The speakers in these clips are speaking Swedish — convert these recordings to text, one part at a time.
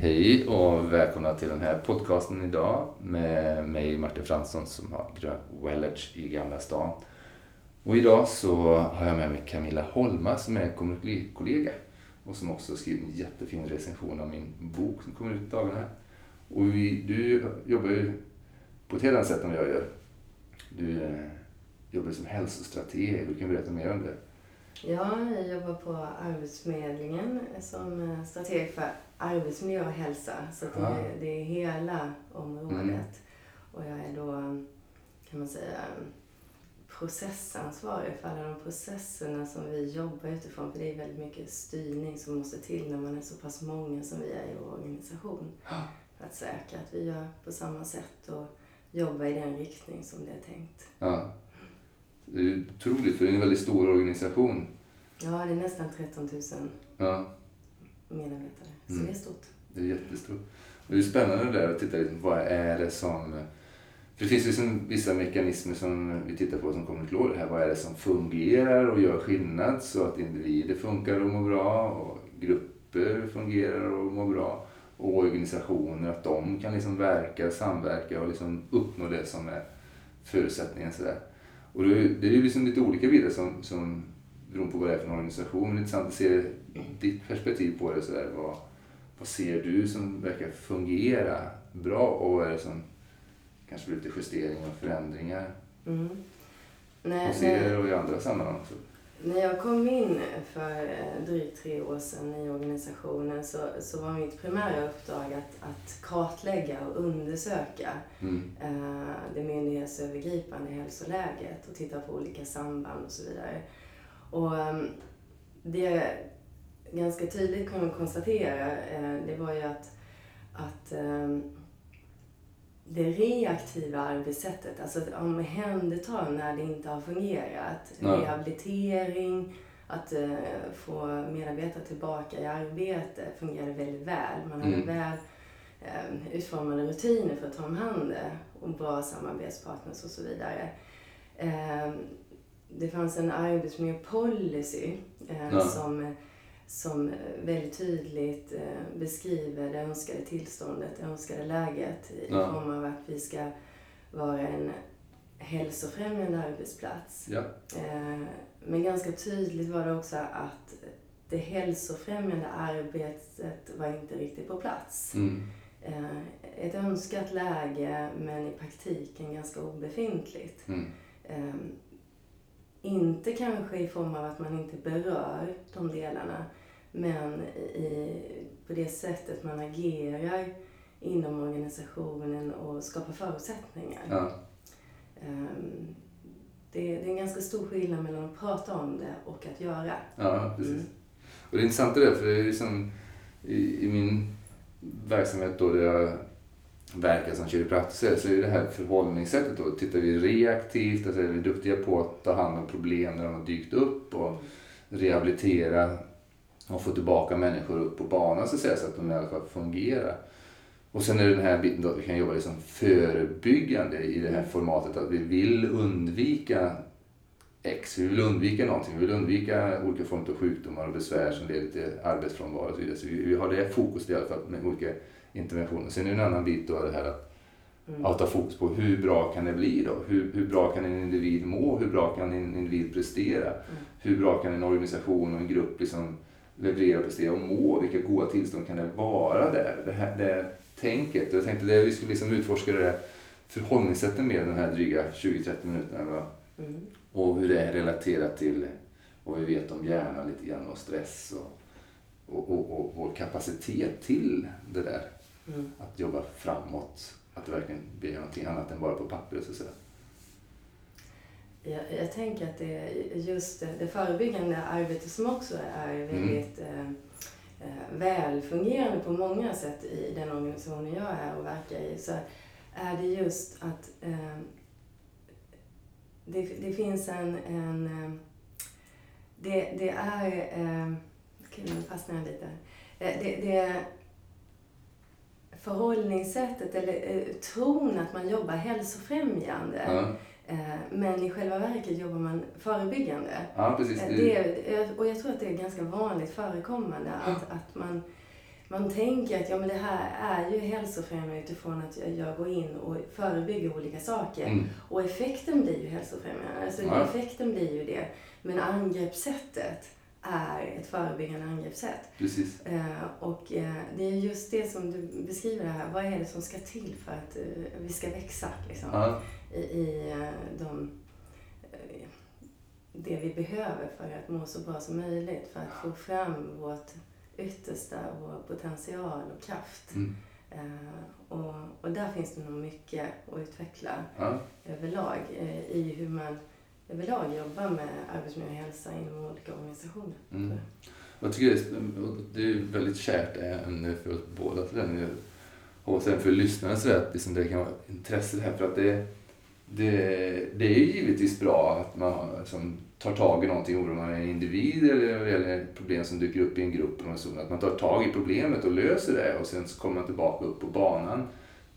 Hej och välkomna till den här podcasten idag med mig Martin Fransson som har Grön Wellage i Gamla stan. Och idag så har jag med mig Camilla Holma som är kollega och som också skrivit en jättefin recension av min bok som kommer ut dagarna. Och vi, du jobbar ju på ett helt annat sätt än vad jag gör. Du eh, jobbar som hälsostrateg. Du kan berätta mer om det. Ja, jag jobbar på Arbetsförmedlingen som eh, strateg för arbetsmiljö och hälsa. Så det, är, det är hela området. Mm. Och jag är då, kan man säga, processansvarig för alla de processerna som vi jobbar utifrån. För det är väldigt mycket styrning som måste till när man är så pass många som vi är i vår organisation. För att säkra att vi gör på samma sätt och jobbar i den riktning som det är tänkt. Ja. Det är otroligt, för det är en väldigt stor organisation. Ja, det är nästan 13 000 ja. medarbetare. Så mm. det är stort. Det är jättestort. Och det är spännande där att titta liksom, vad är det som... För det finns liksom vissa mekanismer som vi tittar på som kommer till det här. Vad är det som fungerar och gör skillnad så att individer funkar och mår bra och grupper fungerar och mår bra och organisationer, att de kan liksom verka, samverka och liksom uppnå det som är förutsättningen. Sådär. Och det är ju liksom lite olika bilder som, som beroende på vad det är för en organisation. Men det är intressant att se ditt perspektiv på det. Sådär. Vad, vad ser du som verkar fungera bra och vad är det som kanske blir lite justeringar och förändringar? Mm. Nej, hos er och i andra sammanhang också. När jag kom in för eh, drygt tre år sedan i organisationen så, så var mitt primära uppdrag att, att kartlägga och undersöka mm. eh, det myndighetsövergripande hälsoläget och titta på olika samband och så vidare. Och um, det ganska tydligt kunde konstatera eh, det var ju att, att um, det reaktiva arbetssättet, alltså att omhänderta när det inte har fungerat. Ja. Rehabilitering, att uh, få medarbetare tillbaka i arbete fungerade väldigt väl. Man hade mm. väl um, utformade rutiner för att ta om hand det och bra samarbetspartners och så vidare. Um, det fanns en arbetsmiljöpolicy uh, ja. som som väldigt tydligt eh, beskriver det önskade tillståndet, det önskade läget i ja. form av att vi ska vara en hälsofrämjande arbetsplats. Ja. Eh, men ganska tydligt var det också att det hälsofrämjande arbetet var inte riktigt på plats. Mm. Eh, ett önskat läge men i praktiken ganska obefintligt. Mm. Inte kanske i form av att man inte berör de delarna men i, på det sättet man agerar inom organisationen och skapar förutsättningar. Ja. Um, det, det, är en ganska stor skillnad mellan att prata om det och att göra. Ja, precis. Mm. Och det är intressant det där, för det är liksom i, i min verksamhet då där jag verkar som kiropraktor så är det här förhållningssättet då. Tittar vi reaktivt, alltså är vi duktiga på att ta hand om problem när de har dykt upp och rehabilitera och få tillbaka människor upp på banan så att säga så att de i alla fall fungerar. Och sen är det den här biten då att vi kan jobba liksom förebyggande i det här formatet att vi vill undvika X, vi vill undvika någonting, vi vill undvika olika former av sjukdomar och besvär som leder till arbetsfrånvaro och så vidare. Så vi, vi har det fokuset i alla fall med olika interventioner. Sen är det en annan bit då det här att, mm. att ta fokus på hur bra kan det bli då? Hur, hur bra kan en individ må? Hur bra kan en individ prestera? Mm. Hur bra kan en organisation och en grupp liksom leverera, prestera och må. Vilka goda tillstånd kan det vara där? Det här det tänket. Jag tänkte att vi skulle liksom utforska det förhållningssättet med den här dryga 20-30 minuterna. Mm. Och hur det är relaterat till vad vi vet om hjärnan lite grann och stress och, och, och, och vår kapacitet till det där. Mm. Att jobba framåt. Att det verkligen blir någonting annat än bara på pappret så att säga. Jag, jag tänker att det är just det, förebyggande arbetet som också är väldigt mm. eh, välfungerande på många sätt i den organisationen jag är och verkar i. Så är det just att eh, det, det finns en, en eh, det, det är, eh, nu fastnar jag lite. Eh, det, det förhållningssättet eller tron att man jobbar hälsofrämjande. Mm men i själva verket jobbar man förebyggande. Ja, precis. Eh, det är, och jag tror att det är ganska vanligt förekommande att, att man, man tänker att ja, men det här är ju hälsofrämjande utifrån att jag går in och förebygger olika saker. Mm. Och effekten blir ju hälsofrämjande. Alltså ja. effekten blir ju det. Men angreppssättet är ett förebyggande angreppssätt. Precis. Eh, och eh, det är just det som du beskriver här. Vad är det som ska till för att eh, vi ska växa liksom, ja. i, i de, det vi behöver för att må så bra som möjligt. För att få fram vårt yttersta, vår potential och kraft. Mm. Och, och där finns det nog mycket att utveckla ja. överlag i hur man överlag jobba med arbetsmiljö och hälsa inom olika organisationer. Mm. Jag tycker det är, det är väldigt kärt ämne för oss båda. Och sen för lyssnarna så att liksom det kan vara intresse här för att det, det, det är givetvis bra att man liksom tar tag i någonting, oavsett om man är individ eller, eller problem som dyker upp i en grupp. Eller så, att man tar tag i problemet och löser det och sen så kommer man tillbaka upp på banan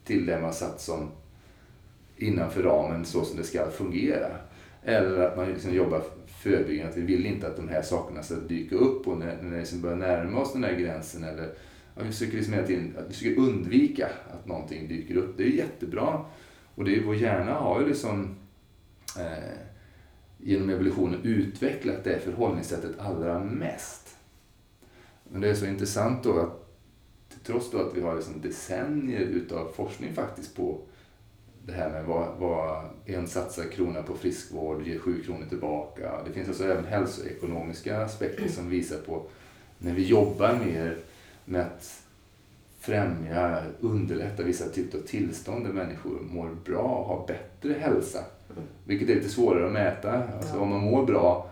till det man satt som innanför ramen så som det ska fungera. Eller att man liksom jobbar förebyggande, att vi vill inte att de här sakerna ska dyka upp och när, när vi liksom börjar närma oss den här gränsen eller ja, vi försöker liksom hela tiden att vi försöker undvika att någonting dyker upp. Det är jättebra. Och det är, vår hjärna har ju liksom eh, genom evolutionen utvecklat det förhållningssättet allra mest. Men det är så intressant då att trots då att vi har liksom decennier utav forskning faktiskt på det här med vad, vad en satsad krona på friskvård ger sju kronor tillbaka. Det finns alltså även hälsoekonomiska aspekter som visar på när vi jobbar mer med att främja, underlätta vissa typer av tillstånd där människor mår bra och har bättre hälsa. Vilket är lite svårare att mäta. Alltså om man mår bra,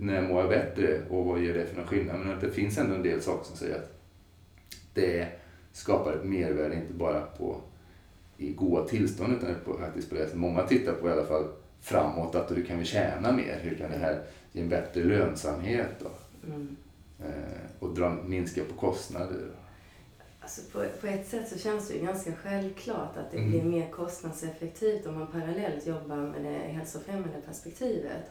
när mår jag bättre och vad ger det för någon skillnad? Men det finns ändå en del saker som säger att det skapar ett mervärde inte bara på i goda tillstånd utan faktiskt på det som många tittar på i alla fall framåt. Att hur kan vi tjäna mer? Hur kan det här ge en bättre lönsamhet? Då? Mm. Eh, och dra, minska på kostnader. Alltså på, på ett sätt så känns det ju ganska självklart att det mm. blir mer kostnadseffektivt om man parallellt jobbar med det hälsofrämjande perspektivet.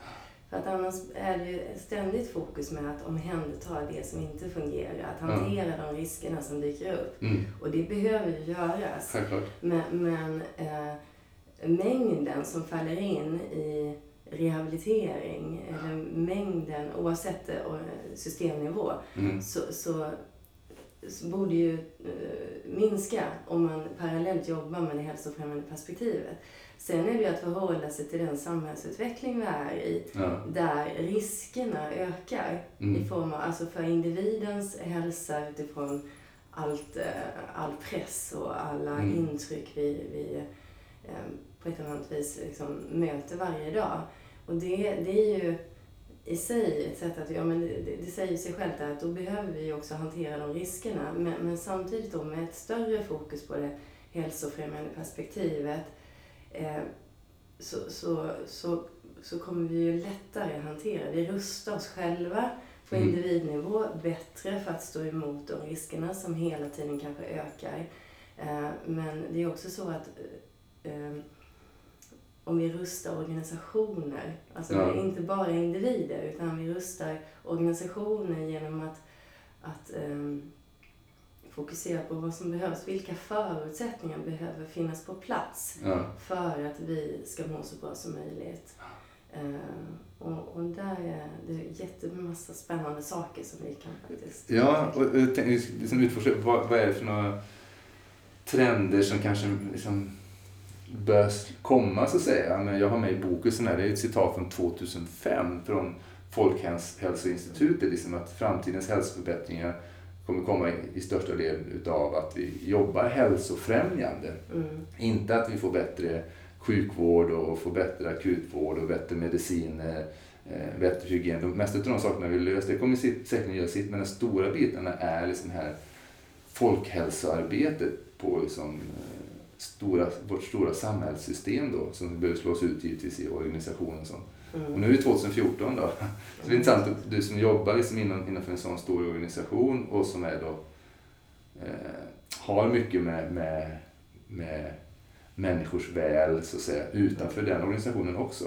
För att annars är det ju ständigt fokus med att omhänderta det som inte fungerar. Att hantera mm. de riskerna som dyker upp. Mm. Och det behöver ju göras. Men, men äh, mängden som faller in i rehabilitering, eller mängden, oavsett eh, systemnivå, mm. så, så, så, borde ju äh, minska om man parallellt jobbar med det hälsofrämjande perspektivet. Sen är det ju att förhålla sig till den samhällsutveckling vi är i, ja. där riskerna ökar mm. i form av, alltså för individens hälsa utifrån allt, eh, all press och alla mm. intryck vi, vi eh, på ett eller annat vis liksom möter varje dag. Och det, det är ju i sig ett sätt att, ja men det, det säger sig självt att då behöver vi också hantera de riskerna. Men, men samtidigt då med ett större fokus på det hälsofrämjande perspektivet så, så, så, så kommer vi ju lättare hantera. Vi rustar oss själva på mm. individnivå bättre för att stå emot de riskerna som hela tiden kanske ökar. Eh, men det är också så att eh, om vi rustar organisationer, alltså ja. inte bara individer, utan vi rustar organisationer genom att, att um, fokusera på vad som behövs. Vilka förutsättningar behöver finnas på plats ja. för att vi ska må så bra som möjligt. Uh, och, och, där är det jättemassa spännande saker som vi kan faktiskt... Ja, och liksom utforska, vad, vad är det för några trender som kanske liksom bör komma så att säga. Men jag har med i boken, här, det är ett citat från 2005 från Folkhälsoinstitutet, liksom att framtidens hälsoförbättringar kommer komma i största del utav att vi jobbar hälsofrämjande. Mm. Inte att vi får bättre sjukvård och får bättre akutvård och bättre mediciner, eh, bättre hygien. De mesta av de sakerna vi löser, det kommer säkert göra sitt, men de stora bitarna är liksom här folkhälsoarbetet på liksom, eh, stora, vårt stora samhällssystem då, som behöver slås ut givetvis i organisationen. Som, Mm. Och nu är det 2014 då. Så det är intressant att du som jobbar liksom inom, innanför en sån stor organisation och som är då, eh, har mycket med, med, med människors väl så att säga, utanför den organisationen också.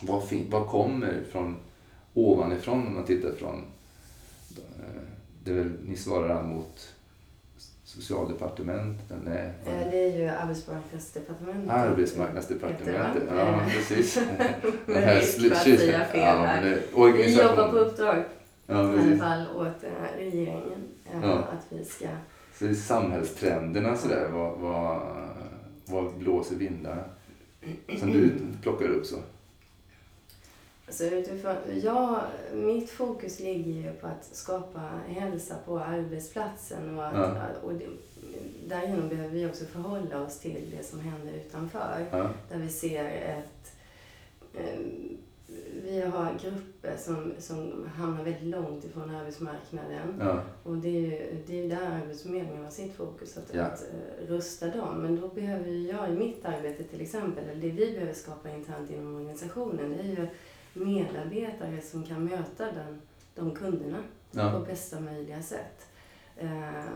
Vad, fin, vad kommer från ovanifrån om man tittar från, eh, det är väl, ni svarar mot socialdepartementet? Nej. Eh, det är ju arbetsmarknadsdepartementet. Arbetsmarknadsdepartementet, ja precis. det här fel ja, Vi jobbar på uppdrag ja, i alla fall åt regeringen. Uh, ja. Att vi ska... Så det är samhällstrenderna sådär, vad, vad, vad blåser vindarna? Som du plockar upp så. Så utifrån, ja, mitt fokus ligger ju på att skapa hälsa på arbetsplatsen och, att, ja. och det, därigenom behöver vi också förhålla oss till det som händer utanför. Ja. Där vi ser ett... Eh, vi har grupper som, som hamnar väldigt långt ifrån arbetsmarknaden. Ja. Och det är ju det är där Arbetsförmedlingen har sitt fokus, att, ja. att uh, rusta dem. Men då behöver jag i mitt arbete till exempel, eller det vi behöver skapa internt inom organisationen, det är ju medarbetare som kan möta den, de kunderna ja. på bästa möjliga sätt. Uh,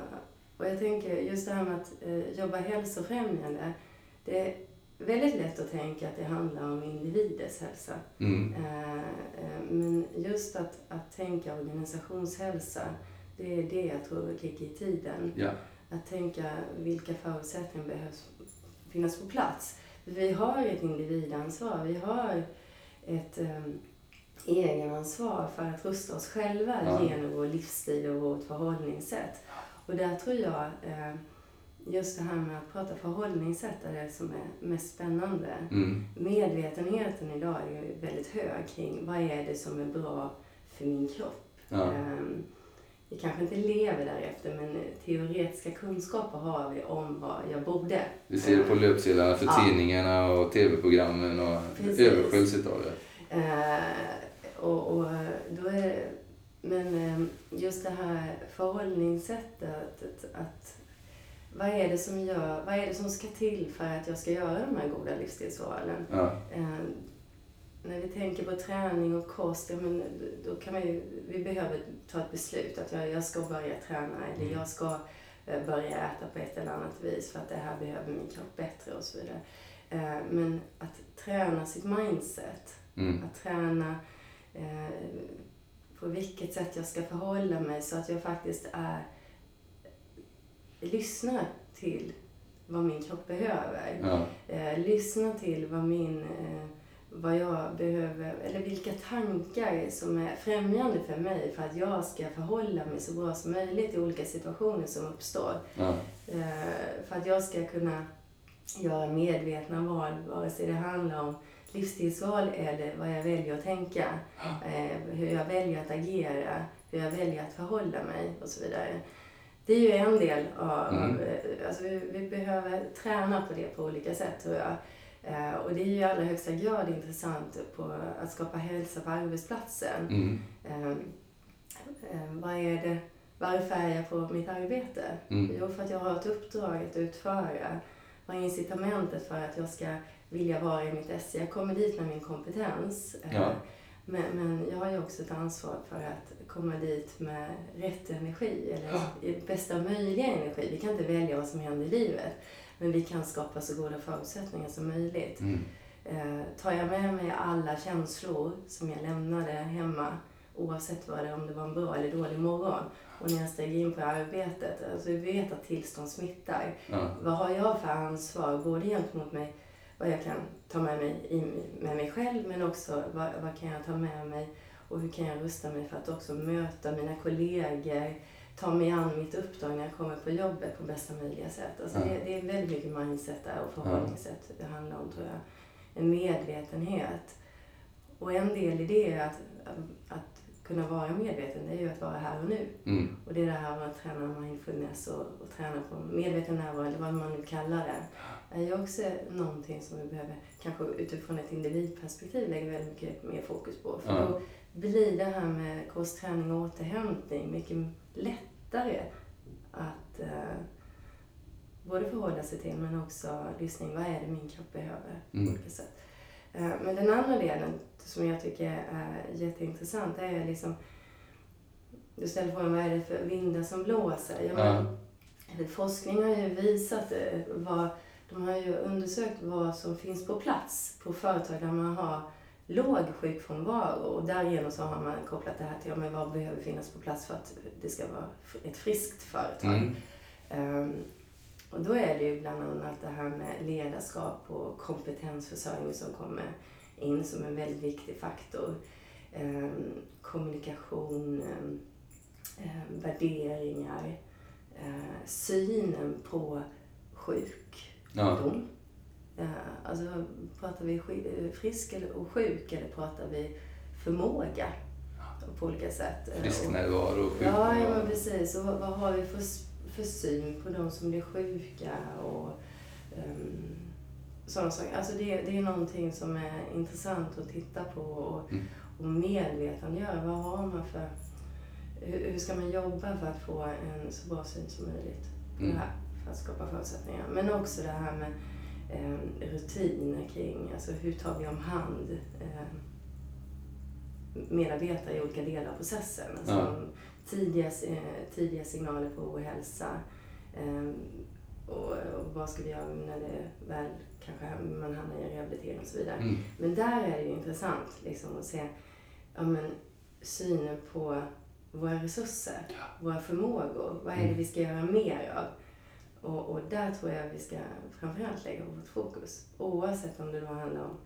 och jag tänker just det här med att uh, jobba hälsofrämjande. Det är väldigt lätt att tänka att det handlar om individers hälsa. Mm. Uh, men just att, att tänka organisationshälsa, det är det jag tror ligger i tiden. Ja. Att tänka vilka förutsättningar behövs finnas på plats. Vi har ett individansvar. Vi har ett um, egenansvar för att rusta oss själva ja. genom vår livsstil och vårt förhållningssätt. Och där tror jag eh, just det här med att prata förhållningssätt är det som är mest spännande. Mm. Medvetenheten idag är ju väldigt hög kring vad är det som är bra för min kropp. Ja. Um, vi kanske inte lever därefter men teoretiska kunskaper har vi om vad jag borde. Vi ser det på löpsedlarna för ja. tidningarna och tv-programmen och översköljs av det. Uh, och, och då är men um, just det här förhållningssättet att, att vad är det som gör, vad är det som ska till för att jag ska göra de här goda livsstilsvalen? Ja. Uh, när vi tänker på träning och kost, ja, men då kan man ju, vi behöver ta ett beslut att jag, jag ska börja träna eller mm. jag ska eh, börja äta på ett eller annat vis för att det här behöver min kropp bättre och så vidare. Eh, men att träna sitt mindset, mm. att träna eh, på vilket sätt jag ska förhålla mig så att jag faktiskt är lyssnar till vad min kropp behöver. Ja. lyssna till vad min vad jag behöver, eller vilka tankar som är främjande för mig för att jag ska förhålla mig så bra som möjligt i olika situationer som uppstår. Ja. Eh, för att jag ska kunna göra medvetna val, vare sig det handlar om livsstilsval eller vad jag väljer att tänka. Eh, hur jag väljer att agera, hur jag väljer att förhålla mig och så vidare. Det är ju en del av, mm. Eh, alltså vi, vi behöver träna på det på olika sätt tror jag. Eh, och det är ju i allra högsta grad intressant på att skapa hälsa på arbetsplatsen. Mm. Eh, eh, vad är det, varför är jag på mitt arbete? Mm. Jo, för att jag har ett uppdrag att utföra. Vad är incitamentet för att jag ska vilja vara i mitt esse? Jag kommer dit med min kompetens. Ja. Men, men jag har ju också ett ansvar för att komma dit med rätt energi, eller ja. bästa möjliga energi. Vi kan inte välja vad som händer i livet. Men vi kan skapa så goda förutsättningar som möjligt. Mm. Eh, tar jag med mig alla känslor som jag lämnade hemma, oavsett vad det, om det var en bra eller dålig morgon, och när jag steg in på arbetet, alltså vi vet att tillstånd smittar. Ja. Vad har jag för ansvar, både gentemot mig, vad jag kan ta med mig i, med mig själv, men också vad, vad kan jag ta med mig och hur kan jag rusta mig för att också möta mina kollegor, ta mig an mitt uppdrag när jag kommer på jobbet på bästa möjliga sätt. Alltså ja. det, det, är väldigt mycket mindset där och förhållningssätt ja. det handlar om tror jag. En medvetenhet. Och en del i det är att, att kunna vara medveten, det är ju att vara här och nu. Mm. Och det är det här med att träna mindfulness och, och träna på medveten närvaro, eller vad man nu kallar det. är ju också någonting som vi behöver, kanske utifrån ett individperspektiv, lägga väldigt mycket mer fokus på. För ja. då blir det här med kostträning och återhämtning mycket lättare att eh, både förhålla sig till men också lyssna in. Vad är det min kropp behöver mm. på olika sätt. Eh, men den andra delen som jag tycker är jätteintressant är liksom du ställer frågan vad är det för vindar som blåser? Ja, men, ja. Forskning har ju visat eh, vad, de har ju undersökt vad som finns på plats på företag där man har låg sjukfrånvaro och därigenom så har man kopplat det här till ja, men vad behöver finnas på plats för att det ska vara ett friskt företag. Mm. Um, och då är det ju bland annat det här med ledarskap och kompetensförsörjning som kommer in som en väldigt viktig faktor. Um, kommunikation, um, värderingar, uh, synen på sjukdom. Ja. Uh, alltså, pratar vi frisk och sjuk eller pratar vi förmåga på olika sätt? Frisknärvaro och sjuknärvaro. Ja, ja men precis. Och vad, vad har vi för för syn på de som blir sjuka och um, sådana saker. Alltså det, det är någonting som är intressant att titta på och, mm. och medvetandegöra. Vad har man för... Hur, hur, ska man jobba för att få en så bra syn som möjligt mm. det här? För att skapa förutsättningar. Men också det här med eh, rutiner kring, alltså hur tar vi om hand eh, medarbetare i olika delar av processen. Alltså ja tidiga, eh, tidiga signaler på ohälsa. Ehm, och, och vad ska vi göra när det väl kanske man hamnar i rehabilitering och så vidare. Mm. Men där är det ju intressant liksom, att se ja, men, synen på våra resurser, ja. våra förmågor. Vad är det mm. vi ska göra mer av? Och, och där tror jag vi ska framförallt lägga vårt fokus. Oavsett om det då handlar om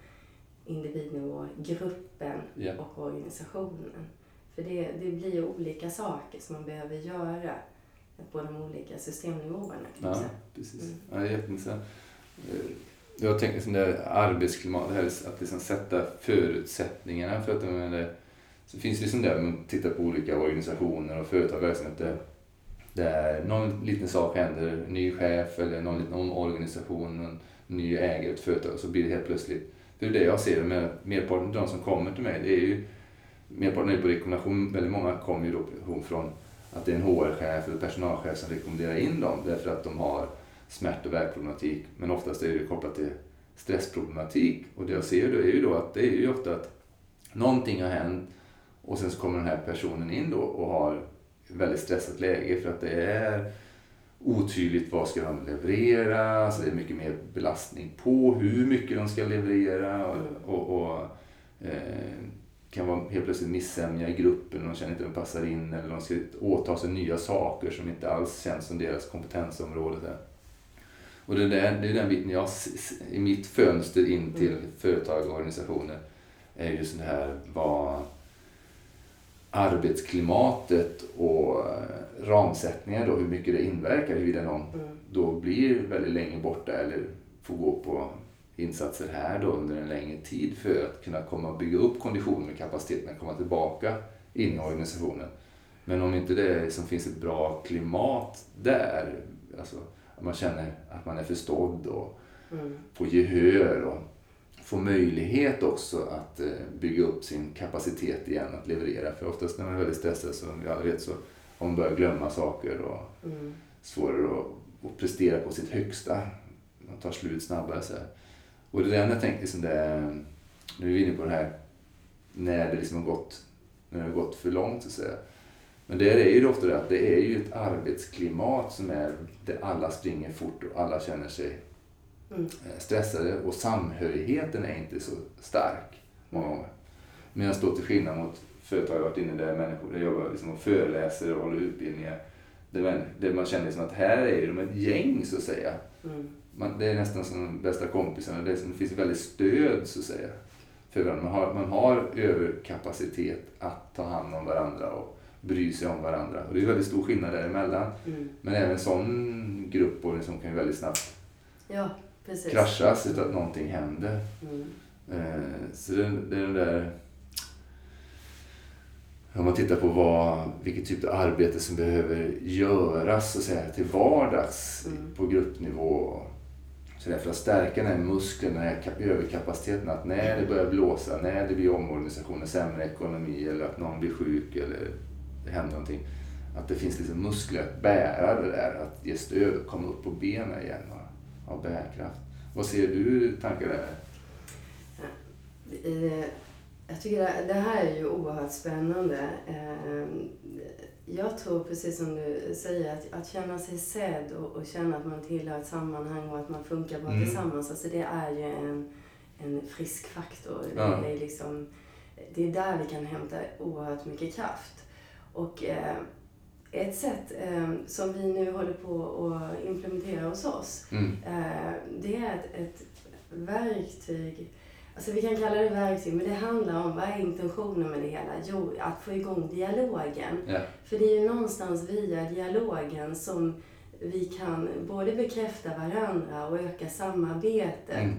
individnivå, gruppen ja. och organisationen. För det, det blir olika saker som man behöver göra på de olika systemnivåerna ja. Precis. Mm. Ja, jätteintressant. Eh, jag tänker som det det här att liksom sätta förutsättningarna för att det, så finns det liksom där, man tittar på olika organisationer och företag och verksamheter där någon liten sak händer, ny chef eller någon liten omorganisation, någon ny ägare ett företag så blir det helt plötsligt, det är det jag ser med merparten av de som kommer till mig, det är ju merparten är på rekommendation. Väldigt många kommer ju då från att det är en HR-chef eller personalchef som rekommenderar in dem därför att de har smärt och värkproblematik. Men oftast är det kopplat till stressproblematik. Och det jag ser då är ju då att det är ju ofta att någonting har hänt och sen så kommer den här personen in då och har väldigt stressat läge för att det är otydligt vad ska de leverera, alltså det är mycket mer belastning på hur mycket de ska leverera och, och, och eh, kan vara helt plötsligt missämja i gruppen och de känner inte att de passar in eller de ska åta sig nya saker som inte alls känns som deras kompetensområde. Där. Och det, där, det är den biten jag, i mitt fönster in till mm. företag och organisationer, är just det här vad arbetsklimatet och eh, ramsättningar då, hur mycket det inverkar huruvida någon mm. då blir väldigt länge borta eller får gå på insatser här då under en längre tid för att kunna komma och bygga upp konditionen med kapaciteten att komma tillbaka in i organisationen. Men om inte det liksom finns ett bra klimat där, alltså att man känner att man är förstådd och mm. får gehör och får möjlighet också att eh, bygga upp sin kapacitet igen att leverera. För oftast när man är väldigt stressad så, vi alla vet så, har man börjar glömma saker och mm. svårare att, att prestera på sitt högsta. Man tar slut snabbare. Så här. Och det enda jag tänkte liksom det, nu är vi inne på det här när det liksom har gått, när det har gått för långt så att säga. Men det är ju ofta det att det är ju ett arbetsklimat som är där alla springer fort och alla känner sig mm. Eh, stressade och samhörigheten är inte så stark många gånger. Medan då till skillnad mot företag jag varit inne där människor där jobbar liksom och föreläser och håller utbildningar. Där man, där man känner som att här är de ett gäng så att säga. Mm man, det är nästan som bästa kompisarna. Det, det finns väldigt stöd så att säga. För varandra. Man, har, man har överkapacitet att ta hand om varandra och bry sig om varandra. Och det är väldigt stor skillnad däremellan. Mm. Men även en sån grupp som kan ju väldigt snabbt ja, kraschas utan att någonting händer. Mm. Eh, så det, det är den där om man tittar på vad, vilket typ av arbete som behöver göras så att säga, till vardags mm. på gruppnivå så för att stärka den här muskeln, den här överkapaciteten. Att när det börjar blåsa, när det blir omorganisationer, sämre ekonomi eller att någon blir sjuk eller det händer någonting. Att det finns liksom muskler att bära det där, att ge stöd och komma upp på benen igen och ha bärkraft. Vad ser du tankar där? Jag tycker det här är ju oerhört spännande. Ehm, jag tror precis som du säger, att, att känna sig sedd och, och känna att man tillhör ett sammanhang och att man funkar bra mm. tillsammans. Alltså det är ju en, en frisk faktor. Ja. Det, är liksom, det är där vi kan hämta oerhört mycket kraft. Och eh, ett sätt eh, som vi nu håller på att implementera hos oss, Mm. eh, det är ett, ett verktyg Alltså vi kan kalla det verktyg, men det handlar om vad är intentionen med det hela? Jo, att få igång dialogen. Ja. För det är ju någonstans via dialogen som vi kan både bekräfta varandra och öka samarbetet. Mm.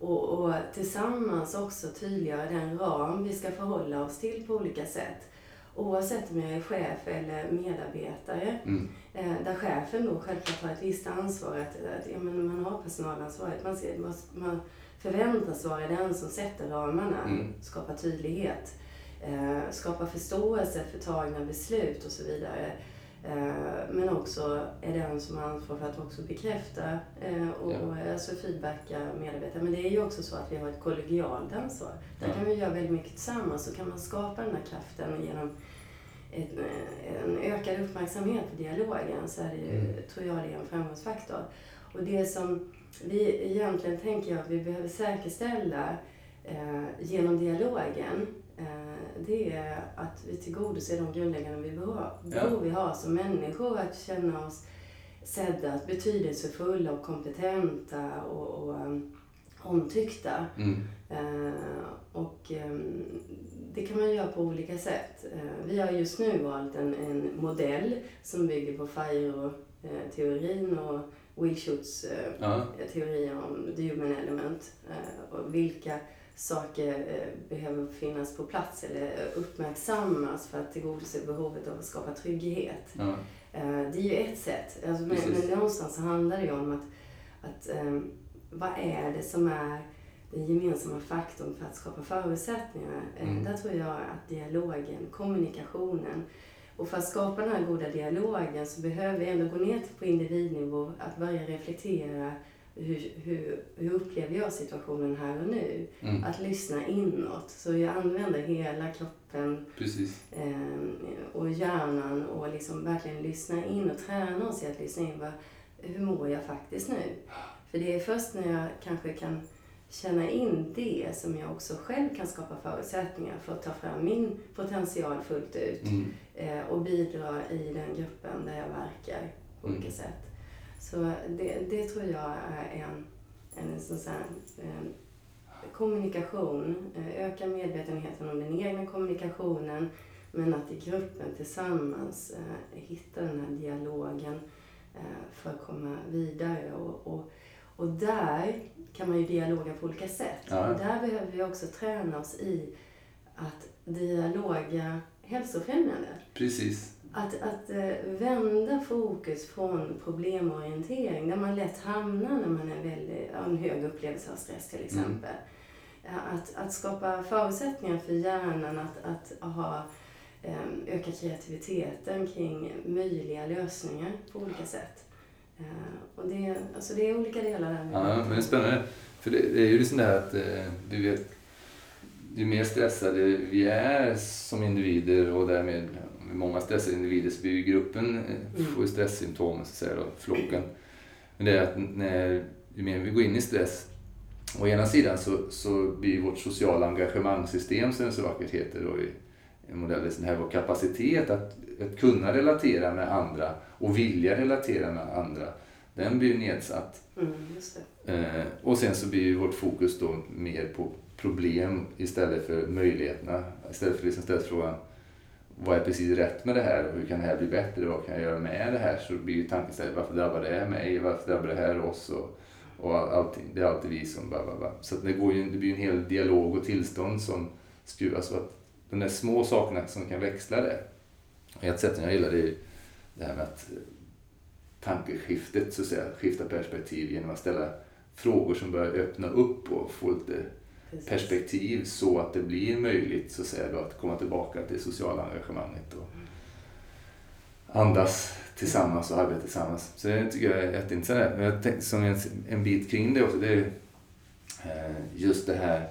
Och, och tillsammans också tydliggöra den ram vi ska förhålla oss till på olika sätt. Oavsett om jag är chef eller medarbetare. Mm. Eh, där chefen då självklart har ett visst ansvar. Att, att, ja, men man har personalansvaret. Man, ser, man, man förväntas vara den som sätter ramarna, Mm. skapar tydlighet, eh, skapar förståelse för tagna beslut och så vidare. Eh, men också är den som har ansvar för att också bekräfta eh, och, Ja. alltså feedbacka medarbetare. Men det är ju också så att vi har ett kollegialt ansvar. Där Ja. kan vi göra väldigt mycket tillsammans. Så kan man skapa den här kraften genom ett, eh, en ökad uppmärksamhet på dialogen så är det ju, Mm. tror jag, det är en framgångsfaktor. Och det som vi egentligen tänker jag att vi behöver säkerställa eh, genom dialogen det är att vi tillgodoser de grundläggande behov, behov vi har som människor. Att känna oss sedda, betydelsefulla och kompetenta och, och um, omtyckta. Mm. Eh, och ehm, det kan man göra på olika sätt. Eh, vi har just nu valt en, en modell som bygger på FIRO-teorin och eh, Ja. teorier om the human element eh, och vilka saker eh, behöver finnas på plats eller uppmärksammas för att tillgodose behovet av att skapa trygghet. Ja. Eh, Det är ju ett sätt. Alltså, men, men någonstans så handlar det ju om att, att ehm, vad är det som är den gemensamma faktorn för att skapa förutsättningar? Eh, Mm. Där tror jag att dialogen, kommunikationen och för att skapa den här goda dialogen så behöver vi ändå gå ner på individnivå, att börja reflektera hur, hur, hur upplever jag situationen här och nu? Mm. Att lyssna inåt. Så jag använder hela kroppen eh, och hjärnan och liksom verkligen lyssna in och träna oss i att lyssna in. Vad, hur mår jag faktiskt nu? För det är först när jag kanske kan känna in det som jag också själv kan skapa förutsättningar för att ta fram min potential fullt ut Mm. eh, och bidra i den gruppen där jag verkar på Mm. olika sätt. Så det, det tror jag är en, en sån här, eh, kommunikation, eh, öka medvetenheten om den egna kommunikationen men att i gruppen tillsammans eh, hitta den här dialogen eh, för att komma vidare. Och, och, och där kan man ju dialoga på olika sätt. Ja. Och där behöver vi också träna oss i att dialoga hälsofrämjande. Precis. Att, att eh, vända fokus från problemorientering, där man lätt hamnar när man är väldigt, har en hög upplevelse av stress till exempel. Ja, Att, att skapa förutsättningar för hjärnan att, att ha, eh, öka kreativiteten kring möjliga lösningar på olika sätt. Eh, Och det, alltså det är olika delar där. Ja, men det är spännande. För det, det är ju liksom det här att eh, vi vet, ju mer stressade vi är som individer och därmed med många stressade individer så blir ju gruppen, eh, Mm. får ju stresssymptom, så att säga, då, flocken. Men det är att när, ju mer vi går in i stress, å ena sidan så, så blir vårt sociala engagemangssystem, som det så vackert heter då i en modell, det här vår kapacitet att, att kunna relatera med andra och vilja relatera med andra, den blir ju nedsatt. Mm. Eh, och sen så blir ju vårt fokus då mer på problem istället för möjligheterna. Istället för liksom ställa frågan vad är precis rätt med det här och hur kan det här bli bättre? Vad kan jag göra med det här? Så blir ju tanken istället varför drabbar det här mig? Varför drabbar det här oss? Och, och allting. Det är alltid vi som bla bla bla. Så att det, går ju, det blir en hel dialog och tillstånd som skruvas. Så att de där små sakerna som kan växla det. Ett sätt som jag gillar det är det här med att eh, tankeskiftet, så att säga, skifta perspektiv genom att ställa frågor som börjar öppna upp och få lite Precis. perspektiv så att det blir möjligt så att, säga, då, att komma tillbaka till det sociala engagemanget och andas tillsammans och arbeta tillsammans. Så det tycker jag är jätteintressant. Men jag tänkte som en, en bit kring det också, det är eh, just det här,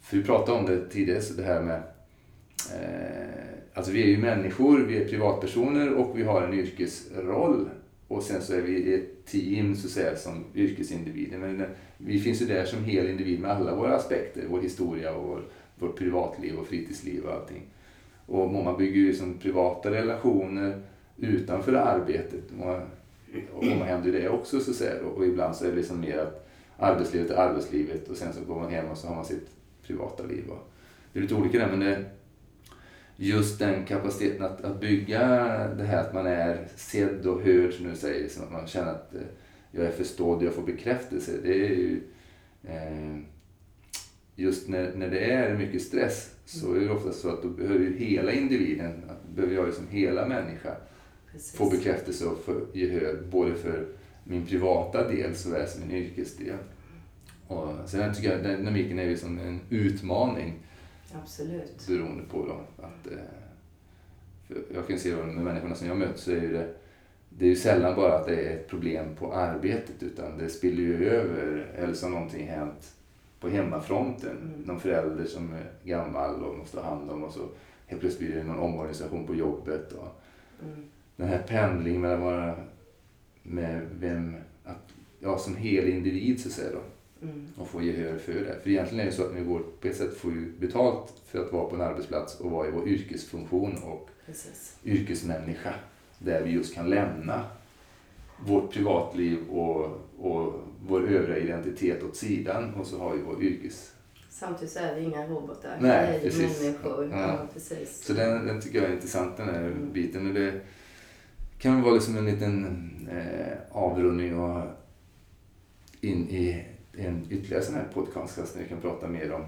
för vi pratade om det tidigare, så det här med eh, Alltså vi är ju människor, vi är privatpersoner och vi har en yrkesroll. Och sen så är vi ett team så att säga som yrkesindivider. Men eh, vi finns ju där som hel individ med alla våra aspekter. Vår historia och vår, vårt privatliv och fritidsliv och allting. Och många bygger ju liksom privata relationer utanför arbetet. Och, och man händer det också så att säga. Och ibland så är det liksom mer att arbetslivet är arbetslivet och sen så går man hem och så har man sitt privata liv. Och det är lite olika där men det, just den kapaciteten att, att bygga det här att man är sedd och hörd som du säger, så att man känner att eh, jag är förstådd, jag får bekräftelse. Det är ju, eh, just när, när det är mycket stress så är det ofta så att då behöver ju hela individen, behöver jag som hela människa Precis. få bekräftelse och få gehör både för min privata del såväl som min yrkesdel. Och sen tycker jag den dynamiken är ju som en utmaning. Absolut. Beroende på då att... Eh, jag kan se då med människorna som jag möter så är det det är ju sällan bara att det är ett problem på arbetet utan det spiller ju över eller har någonting hänt på hemmafronten. Mm. Någon förälder som är gammal och måste ha hand om och så helt plötsligt blir det någon omorganisation på jobbet. Och mm. Den här pendlingen mellan vara med vem, att, ja, som hel individ så att säga då. Mm. Och få gehör för det. För egentligen är det så att vi går på ett sätt får ju betalt för att vara på en arbetsplats och vara i vår yrkesfunktion och Precis. yrkesmänniska. Där vi just kan lämna vårt privatliv och, och vår övriga identitet åt sidan och så har vi vår yrkes... Samtidigt så är vi inga robotar. Nej, vi är precis. människor. Ja. Ja, precis. Så den, den tycker jag är intressant den här mm. biten. Och det kan vara liksom en liten eh, avrundning och in i en ytterligare sån här podcast där vi kan prata mer om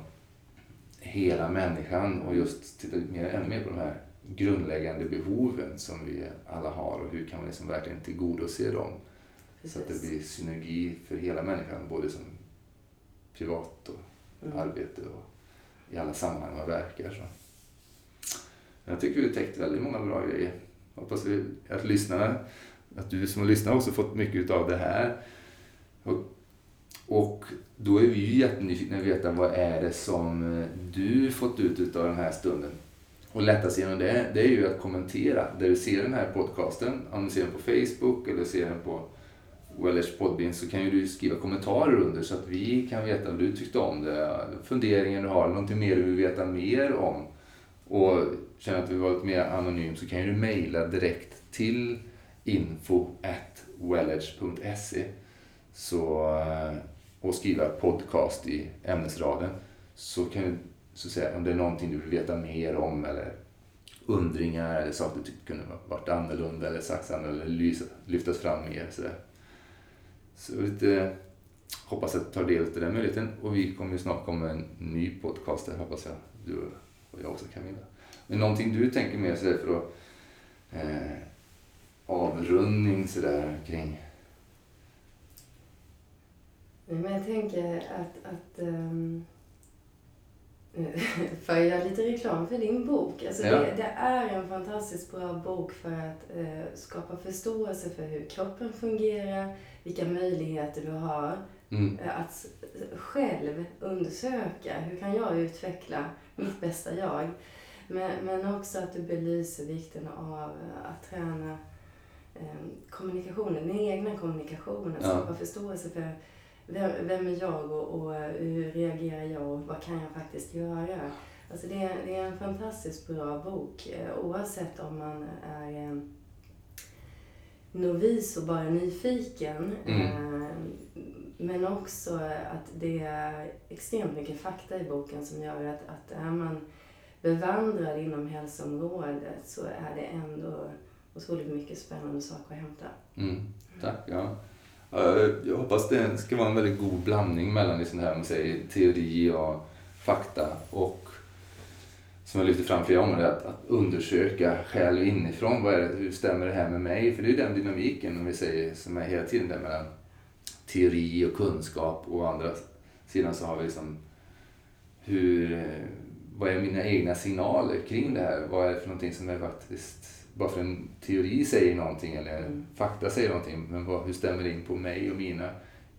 hela människan och just titta mer, ännu mer på de här grundläggande behoven som vi alla har och hur kan man liksom verkligen tillgodose dem. Precis. Så att det blir synergi för hela människan, både som privat och mm. arbete och i alla sammanhang man verkar. Så. Jag tycker vi har täckt väldigt många bra grejer. Hoppas att lyssnarna, att du som har lyssnat också fått mycket av det här. Och, och då är vi ju jättenyfikna att veta vad är det som eh, du fått ut av den här stunden. Och lättast genom det, det är ju att kommentera där du ser den här podcasten. Om du ser den på Facebook eller ser den på Wellers poddbin så kan ju du skriva kommentarer under så att vi kan veta vad du tyckte om det, funderingar du har, någonting mer du vill veta mer om. Och känner att du vill vara lite mer anonym så kan ju du mejla direkt till info så, eh, och skriva podcast i ämnesraden så kan du så säga, om det är någonting du vill veta mer om eller undringar eller saker du tyckte kunde varit annorlunda eller sagts annorlunda eller lyftas fram mer. Så, där. så lite, hoppas att du tar del av den möjligheten och vi kommer ju snart komma med en ny podcast där hoppas jag du och jag också Camilla. Men någonting du tänker mer sådär för att eh, avrundning sådär kring? Men jag tänker att, att um för att göra lite reklam för din bok. Alltså ja. det, det, är en fantastiskt bra bok för att eh, skapa förståelse för hur kroppen fungerar, vilka möjligheter du har mm. eh, att själv undersöka hur kan jag utveckla mitt bästa jag. Men, men också att du belyser vikten av att träna eh, kommunikationen, den egna kommunikationen, skapa ja. förståelse för vem, vem är jag och, och, hur reagerar jag och vad kan jag faktiskt göra? Alltså det, är, det är en fantastiskt bra bok eh, oavsett om man är eh, novis och bara nyfiken. Mm. Eh, men också att det är extremt mycket fakta i boken som gör att, att är man bevandrad inom hälsoområdet så är det ändå otroligt mycket spännande saker att hämta. Mm. Tack. Ja. Jag hoppas det ska vara en väldigt god blandning mellan liksom det här med säger, teori och fakta och som jag lyfter fram flera gånger, att, att undersöka själv inifrån. Vad är det, hur stämmer det här med mig? För det är ju den dynamiken om vi säger, som är hela tiden där mellan teori och kunskap och å andra sidan så har vi liksom hur, eh, vad är mina egna signaler kring det här? Vad är det för någonting som är faktiskt bara för en teori säger någonting eller mm. fakta säger någonting, men vad, hur stämmer det in på mig och mina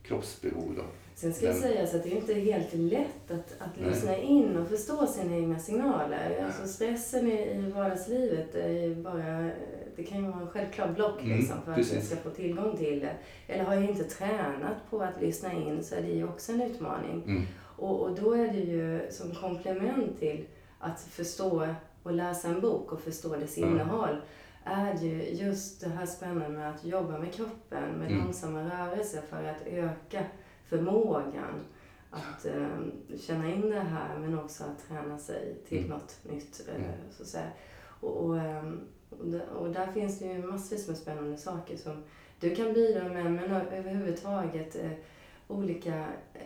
kroppsbehov då? Sen ska det sägas att det är inte helt lätt att, att lyssna in och förstå sina egna signaler. Ja. Alltså stressen i, i vardagslivet är bara, det kan ju vara en självklar block mm, liksom, för precis. att man ska få tillgång till det. Eller har jag inte tränat på att lyssna in så är det ju också en utmaning. Mm. Och, och då är det ju som komplement till att förstå och läsa en bok och förstå dess innehåll. är ju just det här spännande med att jobba med kroppen, med mm. långsamma rörelser för att öka förmågan att eh, känna in det här men också att träna sig till mm. något nytt. Eh, mm. så att säga. Och, och, ehm, och, där finns det ju massvis med spännande saker som du kan bidra med men överhuvudtaget eh, olika eh,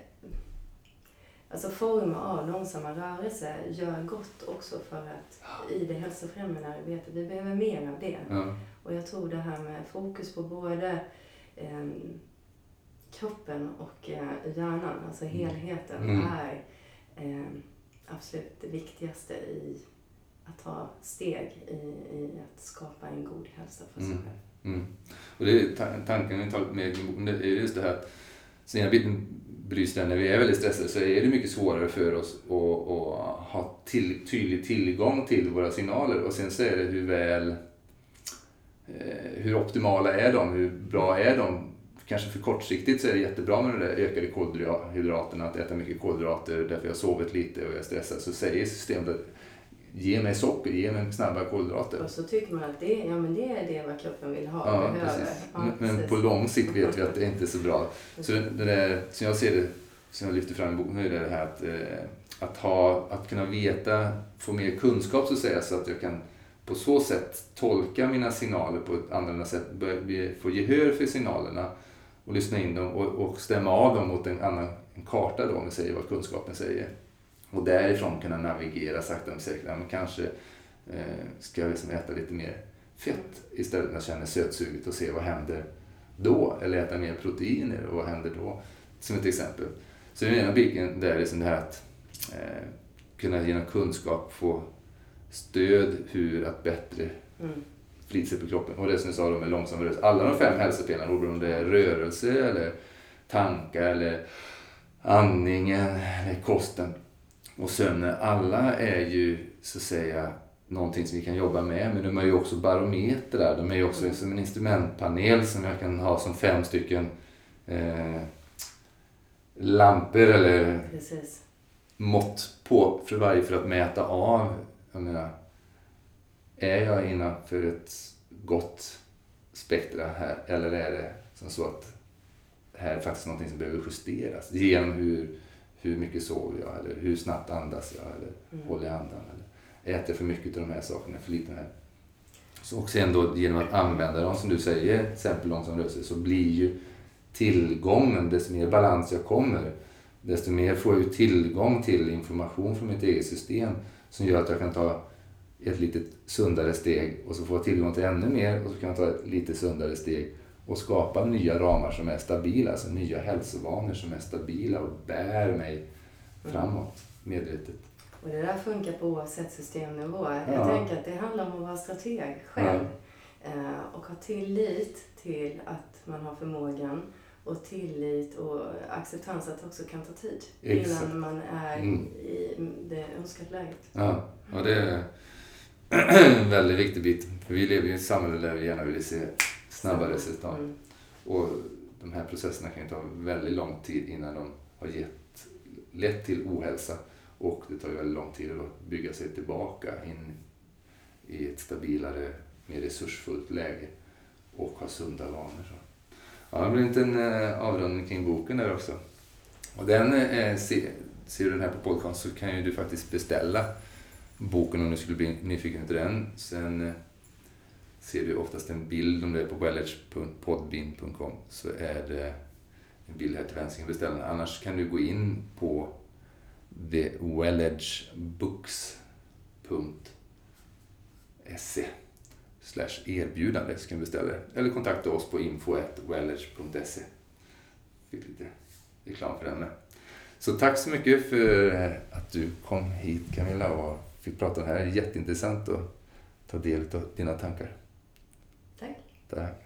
alltså former av långsamma rörelser gör gott också för att i det hälsofrämjande arbetet. Vi behöver mer av det. Ja. Och jag tror det här med fokus på både eh, kroppen och eh, hjärnan, alltså mm. helheten, mm. är eh, absolut det viktigaste i att ta steg i, i att skapa en god hälsa för sig mm. själv. Mm. Och det är tanken med boken, det är just det här att sen jag när vi är väldigt stressade så är det mycket svårare för oss att, att ha till, tydlig tillgång till våra signaler och sen så är det hur väl eh, hur optimala är de? Hur bra är de? Kanske för kortsiktigt så är det jättebra med de där ökade kolhydraterna, att äta mycket kolhydrater därför jag har sovit lite och jag är stressad. Så säger systemet att ge mig socker, ge mig snabba kolhydrater. Och så tycker man att det, ja, men det är det vad kroppen vill ha ja, Precis. Ja, men, precis. på lång sikt vet vi att det inte är så bra. Så det, det där, som jag ser det, som jag lyfter fram i boken, är det här att, eh, att, ha, att kunna veta, få mer kunskap så att säga, så att jag kan på så sätt tolka mina signaler på ett annorlunda sätt, få gehör för signalerna och lyssna in dem och, och stämma av dem mot en annan en karta då, om vi säger vad kunskapen säger. Och därifrån kunna navigera sakta men säkert. Men kanske eh, ska jag liksom äta lite mer fett istället när jag känner sötsuget och se vad händer då. Eller äta mer proteiner och vad händer då? Som ett exempel. Så den ena biten där är liksom det här att eh, kunna genom kunskap få stöd hur att bättre mm. på kroppen. Och det som jag sa då med långsam rörelse. Alla de fem hälsopelarna, oberoende om det är rörelse eller tankar eller andningen eller kosten och sömnen, alla är ju så att säga någonting som vi kan jobba med. Men de är ju också barometer där. De är ju också mm. som en instrumentpanel som jag kan ha som fem stycken eh, lampor eller Precis. mått på för varje för att mäta av. Jag menar, är jag innanför ett gott spektra här eller är det som så att här är faktiskt någonting som behöver justeras genom hur hur mycket sover jag? Eller hur snabbt andas jag? Eller mm. håller jag andan? Eller äter för mycket av de här sakerna? För lite här. Så och sen då genom att använda dem, som du säger, till exempel långsam rörelse, så blir ju tillgången, desto mer balans jag kommer, desto mer får jag tillgång till information från mitt eget system som gör att jag kan ta ett lite sundare steg och så får jag tillgång till ännu mer och så kan jag ta ett lite sundare steg och skapa nya ramar som är stabila, alltså nya hälsovanor som är stabila och bär mig framåt medvetet. Och det där funkar på oavsett systemnivå. Ja. Jag tänker att det handlar om att vara strateg själv ja. Eh, och ha tillit till att man har förmågan och tillit och acceptans att det också kan ta tid Exakt. innan man är mm. i det önskade läget. Ja, och det är en väldigt viktig bit. För vi lever i ett samhälle där vi gärna vill se snabba resultat. Mm. Och de här processerna kan ju ta väldigt lång tid innan de har gett, lett till ohälsa. Och det tar ju väldigt lång tid att bygga sig tillbaka in i ett stabilare, mer resursfullt läge och ha sunda vanor. Så. Ja, det blir inte en eh, avrundning kring boken där också. Och den, eh, se, ser du den här på podcast så kan ju du faktiskt beställa boken om du skulle bli nyfiken på den. Sen eh, ser du oftast en bild om det är på wellage.podbean.com så är det en bild här till vänster beställa Annars kan du gå in på thewelledgebooks.se slash erbjudande så kan du beställa det. Eller kontakta oss på info.wellage.se. Fick lite reklam för den med. Så tack så mycket för att du kom hit Camilla och fick prata om det här. Jätteintressant att ta del av dina tankar. Tack. Tack.